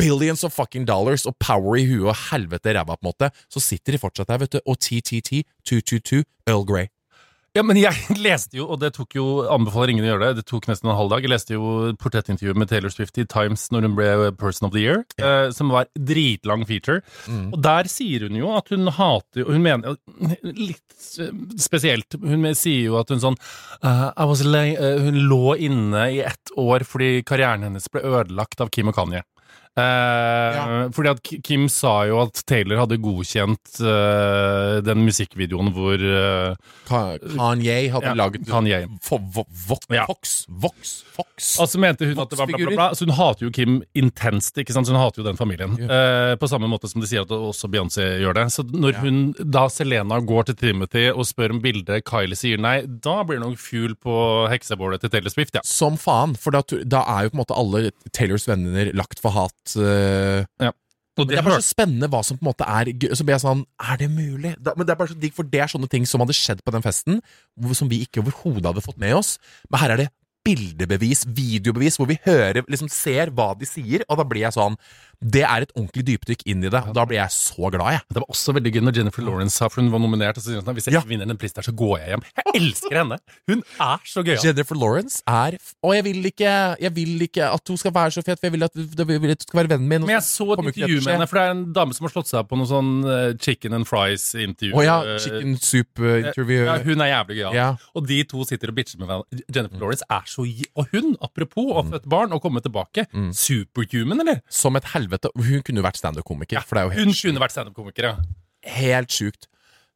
billions of fucking dollars og power i huet og helvete i ræva, på en måte. Så sitter de fortsatt der, vet du. Og TTT, 222, Earl Grey. Ja, men jeg leste jo, og det tok jo Anbefaler ingen å gjøre det. Det tok nesten en halv dag. Jeg leste jo portrettintervjuet med Taylor Swift i Times når hun ble Person of the Year, eh, som var dritlang feature. Og der sier hun jo at hun hater Hun mener Litt spesielt. Hun sier jo at hun sånn uh, I was lay, eh, Hun lå inne i ett år fordi karrieren hennes ble ødelagt av Kim og Kanye. Eh, Fordi at Kim sa jo at Taylor hadde godkjent eh, den musikkvideoen hvor eh, Kanye hadde Ja, laget Kanye. Fo- vo- vo- Ja. Vox, Vox, Fox. Og så mente hun at det var bla, bla, bla. Så hun hater jo Kim intenst, ikke sant? Så hun hater jo den familien. Eh, på samme måte som de sier at også Beyoncé gjør det. Så når hun, da Selena går til Timothy og spør om bildet, Kylie sier nei, da blir det nok fuel på heksebålet til Taylor Swift, ja. Som faen, for da, da er jo på en måte alle Taylors venner lagt for hat. Eh, Og det er bare så spennende hva som på en måte er gøy. Så blir jeg sånn Er det mulig? Da, men det er bare så digg, for det er sånne ting som hadde skjedd på den festen, som vi ikke overhodet hadde fått med oss. Men her er det bildebevis, videobevis, hvor vi hører, liksom ser hva de sier, og da blir jeg sånn Det er et ordentlig dypdykk inn i det. og Da blir jeg så glad, jeg. Det var også veldig gøy når Jennifer Lawrence sa, for hun var nominert, og så sier hun hvis jeg Ja. ikke vinner den prisen der, så går jeg hjem. Jeg elsker henne! Hun er så gøyal. Jennifer Lawrence er Og jeg vil ikke Jeg vil ikke at hun skal være så fet, for jeg vil at, jeg vil at du skal være vennen min. Men jeg så et intervju med henne, for det er en dame som har slått seg opp på noe sånn eh, chicken and fries-intervju. Å ja, Eh, chicken soup-intervju. Ja, hun er jævlig gøyal. Ja. Og de to sitter og bitcher med hverandre. Jennifer Lawrence er så Og hun, apropos å ha født barn og komme tilbake, superhuman, eller? Som et helvete. Hun kunne jo vært standup-komiker. er helt Hun kunne vært standup-komiker, ja. Helt sjukt.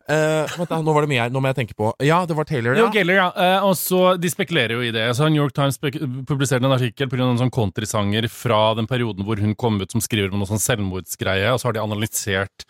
Uh, da, nå var det mye her. Nå må jeg tenke på Ja, det var Taylor, ja. Gaylor, ja. Uh, og så, De spekulerer jo i det. Så New York Times publiserte en artikkel på en sånn countrysanger fra den perioden hvor hun kom ut, som skriver om noe sånn selvmordsgreie, og så har de analysert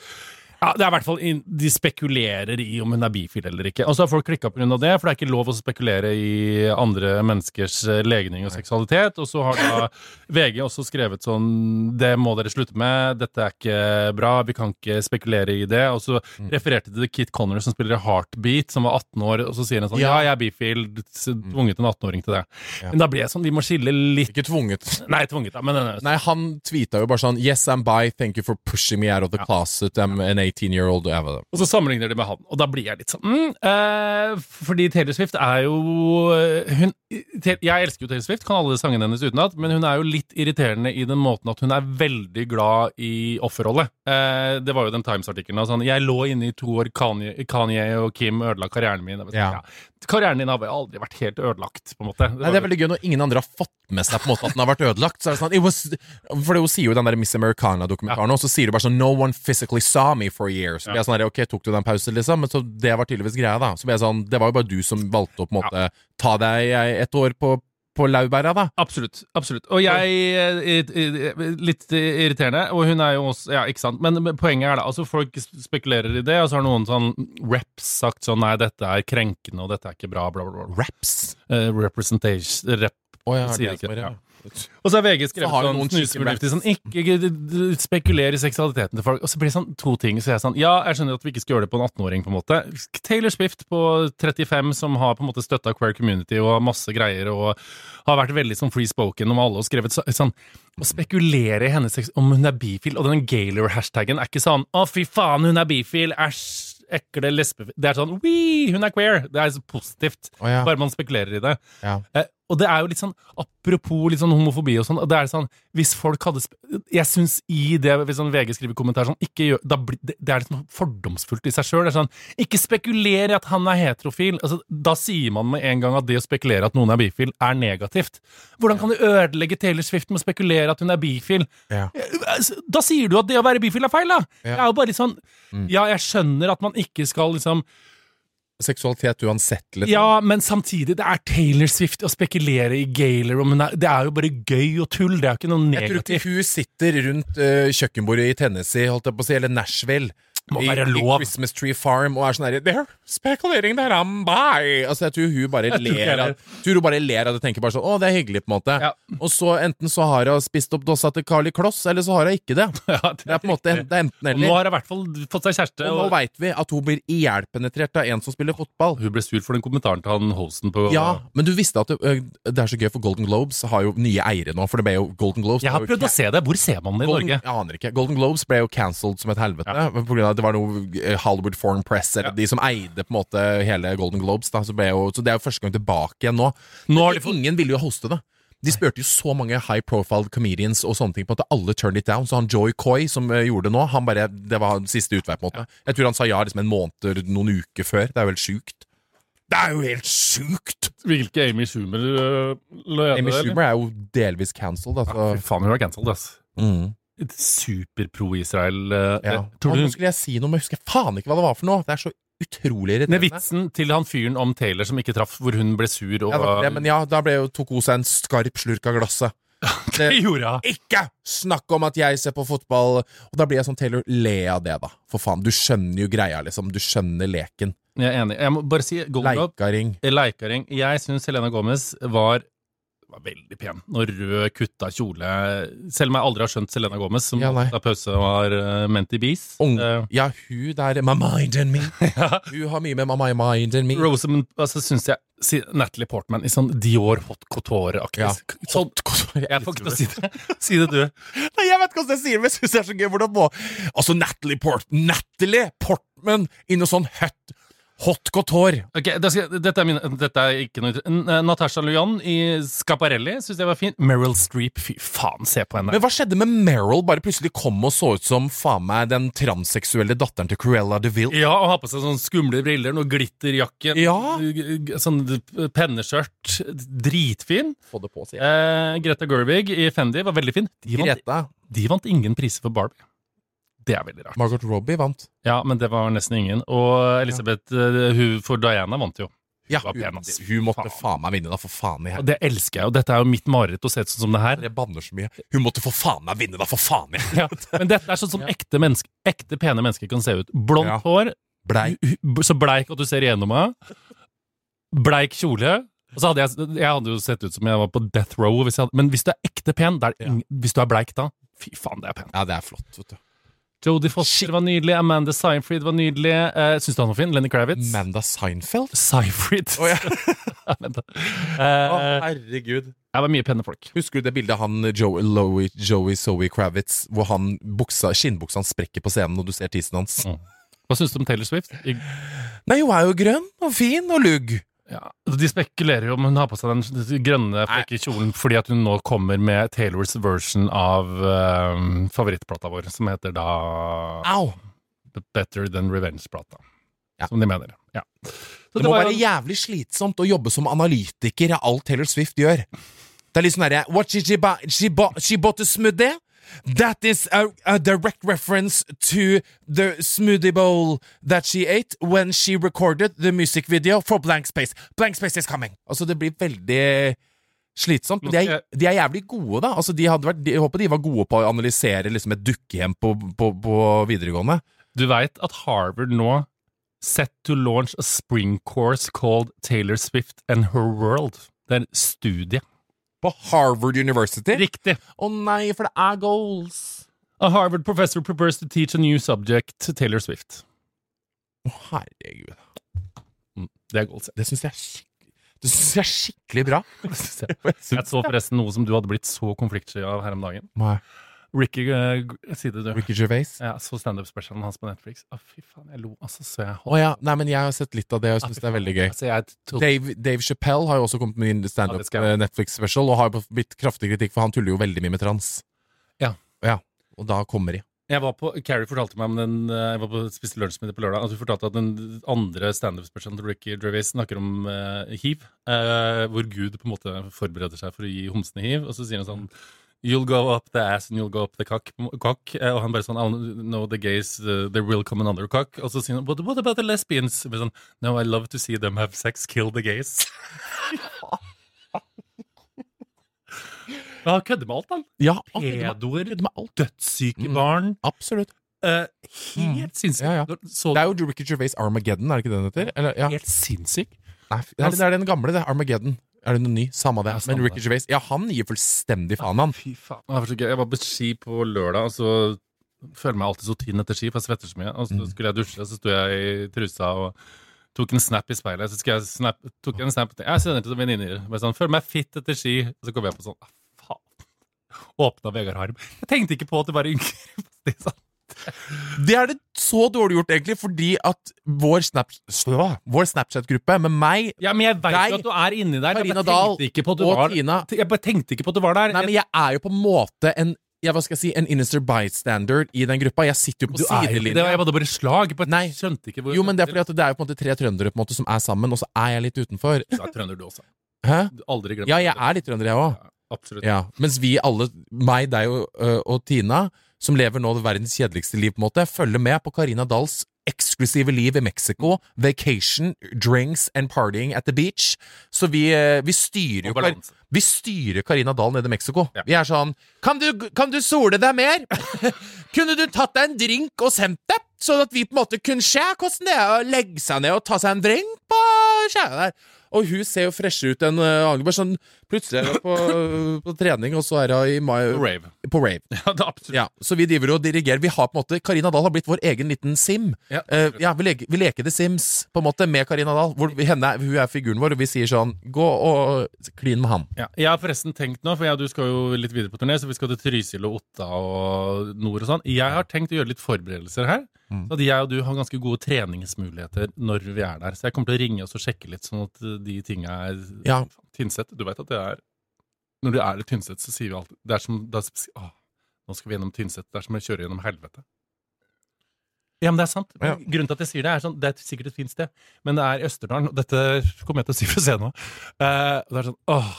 ja, det er i hvert fall De spekulerer i om hun er bifil eller ikke. Og så har folk klikka pga. det, for det er ikke lov å spekulere i andre menneskers eh, legning og seksualitet. Og så har da VG også skrevet sånn Det må dere slutte med, dette er ikke bra, vi kan ikke spekulere i det. Og så refererte de til Kit Connor, som spiller Heartbeat, som var 18 år, og så sier han sånn Ja, jeg er bifil, s- tvunget en 18-åring til det. Men da blir jeg sånn, vi må skille litt Ikke tvunget. Nei, tvunget, da, men eh, Nei, han tweeta jo bare sånn Yes, I'm bi, thank you for pushing me out of the closet. I'm an 18 year old. Ja. Og så sammenligner de med han, og da blir jeg litt sånn mm, eh, Fordi Taylor Swift er jo eh, hun, Jeg elsker jo Taylor Swift, kan alle sangene hennes utenat, men hun er jo litt irriterende i den måten at hun er veldig glad i offerrollet. Eh, det var jo den Times-artikkelen. Sånn, jeg lå inne i to år, Kanye, Kanye og Kim ødela karrieren min. Ja. Ja. Karrieren din har jo aldri vært helt ødelagt, på en måte. Nei, Det er veldig gøy når ingen andre har fått med seg på en måte at den har vært ødelagt. Så er det sånn, it was, for Hun sier jo den der Miss Americana-dokumentaren, og så sier du bare sånn No one physically saw me for a year. Så blir jeg sånn ok, tok du den pausen, liksom? Men så det var tydeligvis greia, da. Så blir jeg sånn, det var jo bare du som valgte å på en måte ta deg et år på, på laurbæra, da. Absolutt. absolutt. Og jeg eh, eh, Litt irriterende, og hun er jo også Ja, ikke sant. Men men poenget er da, altså folk spekulerer i det, og så har noen sånn reps sagt sånn Nei, dette er krenkende, og dette er ikke bra, bla, bla, bla. Raps. Uh, representation rep, Å ja, Sier ikke er, ja. Og så har VG skrevet Så har du sånn snusfornuftig sånn Ikke ikke- spekuler i seksualiteten til folk. Og så blir det sånn to ting. Så jeg er sånn Ja, jeg skjønner at vi ikke skal gjøre det på en 18-åring, på en måte. Taylor Swift på 35, som har på en måte støtta queer community og har masse greier, og har vært veldig sånn free spoken om alle og skrevet så, sånn Å spekulere i hennes seks... om hun er bifil, og den Gaylor-hashtagen er ikke sånn Å, fy faen, hun er bifil! Æsj! Ekle lesbe... Det er sånn Wii, hun er queer! Det er så positivt. Oh, ja. Bare man spekulerer i det. Ja. Eh, og det er jo litt sånn Apropos litt sånn homofobi og sånn, det er sånn Hvis folk hadde Jeg syns i det Hvis sånn VG skriver kommentar sånn ikke gjør, da blir, det, det er litt sånn fordomsfullt i seg sjøl. Sånn, ikke spekuler i at han er heterofil. Altså, da sier man med en gang at det å spekulere at noen er bifil, er negativt. Hvordan kan du ødelegge Taylor Swift med å spekulere at hun er bifil? Ja. Da sier du at det å være bifil er feil, da! Ja. Det er jo bare litt sånn Ja, jeg skjønner at man ikke skal liksom Seksualitet uansett, liksom. ja, men samtidig, det er Taylor Swift å spekulere i Gaylor Det er jo bare gøy og tull, det er jo ikke noe Jeg tror ikke hun sitter rundt uh, kjøkkenbordet i Tennessee, holdt jeg på å si, eller Nashville. Må I, være I. Christmas Tree Farm og er sånn herre They're speculating that I'm by! Altså, jeg tror hun bare ler av tror hun bare ler av det tenker bare sånn Å, det er hyggelig, på en måte. Ja. Og så enten så har hun spist opp dossa til Carly Kloss, eller så har hun ikke det. Ja, Det er på en måte det er enten Og nå har hun i hvert fall fått seg kjæreste. Og nå Og veit vi at hun blir ihjelpenetrert av en som spiller fotball. hun ble sur for den kommentaren til han hosten på Ja, men du visste at det, det er så gøy, for Golden Globes har jo nye eiere nå. For det ble jo Golden Globes Jeg har prøvd å se det. Hvor ser man det i Golden, Norge? jeg aner ikke. Golden Globes ble jo cancelled som et helvete på grunn av Det var noe eh, Hollywood Foreign Press, eller de som eide på en måte hele Golden Globes. Da, så, jo, så det er jo første gang tilbake igjen nå. Nå de Ingen ville jo hoste det. De spurte jo så mange high profile comedians og sånne ting på at alle turned it down. Så han Joy Coy som eh, gjorde det nå, han bare, det var siste utvei. på en måte Jeg tror han sa ja liksom en måned, noen uker før. Det er jo helt sjukt. Det er jo helt sjukt! Hvilke Amy Schumer uh, Amy? Schumer er jo delvis cancelled. Ja, Altså. fy faen, hun er cancelled, ass. Mm. Super-pro-Israel. øh, Ja. Tror du nå skulle jeg si noe, men jeg husker faen ikke hva det var for noe. Det er så utrolig irriterende. vitsen til han fyren om Taylor som ikke traff, hvor hun ble sur og Ja, det det, men ja, da jo, tok hun seg en skarp slurk av glasset. Det gjorde hun! Ikke snakk om at jeg ser på fotball! Og da blir jeg sånn, Taylor, le av det, da. For faen, du skjønner jo greia, liksom. Du skjønner leken. Jeg er enig. Jeg må bare si Leikaring. Leikaring. Jeg syns Helena Gomez var, var veldig pen. Og rød, kutta kjole. Selv om jeg aldri har skjønt Selena Gomez, som Ja, da pause var uh, ment i bees. Ung. uh, Ja, hun der My mind and me. Hun har mye med My mind and me. Rosamund altså, syns jeg si, Natalie Portman i sånn Dior Hot Couture-aktig. Ja. Sånn, jeg får ikke til å si det. Si det, du. Nei, jeg vet ikke hvordan jeg sier det, men jeg syns det er så gøy hvordan må Altså, Natalie Port Natalie Portman i noe sånn hot, hot couture. Ok, da skal, dette, er min, dette er ikke noe eh, Natasha Lujan i Scaparelli syns jeg var fin. Meryl Streep, fy faen, se på henne. Men hva skjedde med Meryl? Bare plutselig kom og så ut som faen meg den transseksuelle datteren til Cruella de Ville. Ja, og har på seg sånne skumle briller, noe glitterjakke, Ja. sånn penneskjørt. Dritfin. Få det på, sier jeg. Eh, Greta Gerwig i Fendi var veldig fin. De vant, de vant ingen priser for Barbie. Det er veldig rart. Margot Robbie vant. Ja, men det var nesten ingen. Og Elisabeth, eh, hun for Diana vant jo. Ja, hun, hun måtte Faen. faen meg vinne, da, for faen i Og helvete. det elsker jeg, og dette er jo mitt mareritt å se sånn som det her. Jeg banner så mye. Hun måtte for faen meg vinne, da, for faen i Ja, men dette er sånn som ekte, menneske, ekte pene mennesker kan se ut. Blondt Ja. hår, Blei. hu- hu- så bleik at du ser igjennom meg. Bleik kjole. Og så hadde jeg, jeg hadde jo sett ut som jeg var på death row. Hvis hadde, men hvis du er ekte pen, er, hvis du er bleik da Fy faen, det er pent. Ja, det er flott, vet du. Jodie Foster var nydelig. Amanda Seinfried var nydelig. Uh, Syns du han var fin? Lenny Kravitz? Amanda Seinfeld? Seinfried. Å ja. Å, Eh, herregud. det var mye pene folk. Husker du det bildet han Joey, Lowy, Joey Zoe Kravitz, hvor han buksa, skinnbuksa hans sprekker på scenen, og du ser tissen hans? Mm. Hva syns du om Taylor Swift? I, Nei, hun er jo grønn og fin og lugg. Ja, de spekulerer jo om hun har på seg den grønne flekkekjolen fordi at hun nå kommer med Taylors version av eh, favorittplata vår, som heter da Au! Better Than Revenge-plata. Ja. Som de mener. Ja. Så Det må være en... jævlig slitsomt å jobbe som analytiker av alt Taylor Swift gjør. Det er litt sånn derre What she, she? She she bought a smoothie? That is a, a direct reference to the smoothie bowl that she ate when she recorded the music video for Blank Space. Blank Space is coming! Altså, det blir veldig slitsomt. De er, de er jævlig gode, da. Altså, de hadde vært, jeg håper de var gode på å analysere liksom, et dukkehjem på, på, på videregående. Du veit at Harvard nå set to launch a spring course called Taylor Swift and Her World. Det er en studie. På Harvard University. Riktig! Å nei, for det er goals! A Harvard professor prepares to teach a new subject to Taylor Swift. Å, herregud. Mm, Det er goals. Det syns jeg er skikkelig Det synes jeg er skikkelig bra. Jeg så forresten noe som du hadde blitt så konfliktsky av her om dagen. Nei. Ricky, uh, si det du. Ricky Gervais? Ja, så standup-specialen hans på Netflix. Å, fy faen, jeg lo altså så jeg Å ja. Nei, men jeg har sett litt av det, og Ah, syns det er veldig gøy. Altså, jeg tok, Dave, Dave Chappelle har jo også kommet med en Ja, det standup skal jeg. eh, og har blitt kraftig kritikk, for han tuller jo veldig mye med trans. Ja. Ja, Og da kommer de. jeg var på, Carrie fortalte meg om den eh, Jeg var på spiste lunsjmiddag på lørdag. At hun fortalte at den andre standup-specialen til Ricky Gervais snakker om uh, hiv. Uh, hvor Gud på en måte forbereder seg for å gi homsene hiv. Og så sier han sånn You'll go up the ass and you'll go up the cock. cock. Eh, Og han bare sånn I know the gays, uh, there will come another cock. Og så sier han What, what about the lesbians? Og sånn, no, I love to see them have sex, kill the gays. Ja, Han kødder med alt, han. Ja, Pedoer, dødssyke Mm. barn. Absolutt. Uh, helt sinnssykt. Ja, ja. Så, Det er jo Ricky Gervais Armageddon, er det ikke det den heter? Eller, ja. helt sinnssyk. Nei, det er, det er den gamle, det. Armageddon. Er det noe ny? Samme det. Men Ricky. Gervais Ja, han gir fullstendig faen, han. Fy faen. Det var så gøy. Jeg var på ski på lørdag, og så føler meg alltid så tynn etter ski, for jeg svetter så mye. Og så Mm. skulle jeg dusje, så sto jeg i trusa og tok en snap i speilet. Så skulle jeg snap, tok jeg en snap Jeg sender til venninner. Bare sånn, Føler meg fitt etter ski. Og så kom jeg på sånn ah, Faen. Åpna Vegard Harm. Jeg tenkte ikke på at det var yngre. Det er. Det så dårlig gjort, egentlig, fordi at vår, snap, vår Snapchat-gruppe med meg Ja, men jeg veit jo at du er inni der. Jeg Karina bare Dahl på og var Tina Jeg bare tenkte ikke på at du var der. Nei, men jeg er jo på en måte en ja, hva skal jeg si, en innister bystander i den gruppa. Jeg sitter jo på det. sidelinja. Jeg hadde bare slag. Jeg bare Nei. skjønte ikke hvor Jo, men det er fordi at det er jo på en måte tre trøndere på en måte som er sammen, og så er jeg litt utenfor. Du er trønder, du også. Hæ? Du Aldri Ja, jeg er litt trønder, jeg òg. Absolutt. Ja. Mens vi alle, meg, deg og, og Tina, som lever nå det verdens kjedeligste liv, på en måte, følger med på Karina Dahls eksklusive liv i Mexico. Vacation, drinks and partying at the beach. Så vi, vi styrer jo. Vi styrer Karina Dahl nede i Mexico. Ja. Vi er sånn kan du, kan du sole deg mer? kunne du tatt deg en drink og sendt det? Sånn at vi på en måte kunne se hvordan det er å legge seg ned og ta seg en drink på skjæra der. Og hun ser jo freshere ut enn uh, Anger. Bare sånn Plutselig er hun på, på trening, og så er hun i mai Rave. på rave. Ja, det er absolutt. Ja, så vi driver og dirigerer. Vi har på en måte Karina Dahl har blitt vår egen liten Sim. Ja, uh, ja, vi, leker, vi leker The Sims på en måte med Karina Dahl. Hvor henne, hun er figuren vår, og vi sier sånn Gå og klin med han. Ja, jeg har forresten tenkt nå, for jeg, du skal jo litt videre på turné, så vi skal til Trysil og Otta og nord og sånn. Jeg har tenkt å gjøre litt forberedelser her. Mm. Så at jeg og du har ganske gode treningsmuligheter når vi er der. Så jeg kommer til å ringe oss og sjekke litt, sånn at de tinga er Ja. Tynset, du vet at det er Når du er i Tynset, så sier vi alltid Det er som det er, å, Nå skal vi gjennom Tynset. Det er som å kjøre gjennom helvete. Ja, men det er sant. Ja. Grunnen til at jeg sier det, er sånn Det er sikkert et fint sted, men det er i Østerdalen. Og dette kommer jeg til å si for å se nå. Uh, det er sånn åh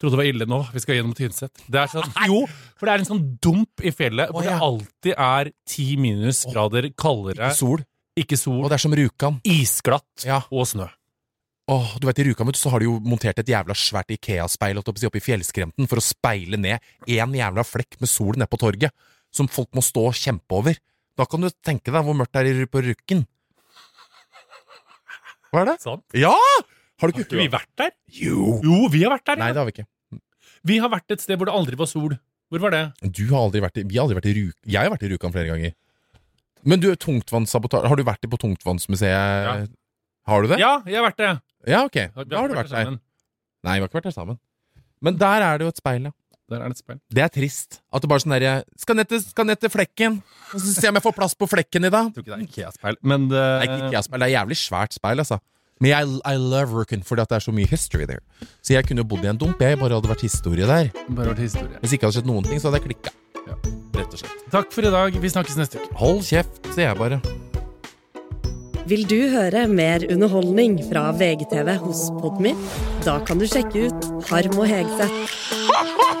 Trodde det var ille nå. Vi skal gjennom Tynset. Det er sånn, jo, for det er en sånn dump i fjellet hvor det alltid er ti minusgrader kaldere. Ikke Sol. Ikke sol. Og det er som Rjukan. Isglatt Ja. og snø. Åh, du vet, I Rjukan så har de jo montert et jævla svært Ikea-speil oppi fjellskrenten for å speile ned én jævla flekk med sol nede på torget, som folk må stå og kjempe over. Da kan du tenke deg hvor mørkt det er på Rjukken. Hva er det? Sant? Ja! Har du Har ikke ikke vi vært der? Jo! Jo, vi har vært der. Nei, det har vi ikke. Vi har vært et sted hvor det aldri var sol. Hvor var det? Du har aldri vært i, vi har aldri vært i Ruk... Jeg har vært i Rjukan flere ganger. Men du, tungtvannssabotasje Har du vært i på Tungtvannsmuseet? Har du det? Ja, jeg har vært det. Ja, ok. Da har du vært der. Nei, vi har ikke vært der sammen. Men der er det jo et speil, ja. Der er det et speil. Det er trist. At det bare er sånn derre Skal ned til, skal ned til flekken. Og så Se om jeg får plass på flekken i dag. Jeg tror ikke det er Ikea-speil, men det, Nei, ikke Ikea-speil. Det er jævlig svært speil, altså. Men jeg I love Rookin fordi at det er så mye history there. Så jeg kunne bodd i en dump, jeg bare hadde vært historie der. bare vært historie. Hvis ikke hadde skjedd noen ting, så hadde jeg klikka. Ja. Rett og slett. Takk for i dag. Vi snakkes neste uke. Hold kjeft, sier jeg bare. Vil du høre mer underholdning fra VGTV hos Podmy? Da kan du sjekke ut Harm og Hegseth.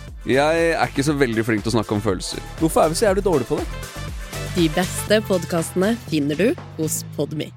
Jeg er ikke så veldig flink til å snakke om følelser. Hvorfor er vi så jævlig dårlige på det? De beste podkastene finner du hos Podmy.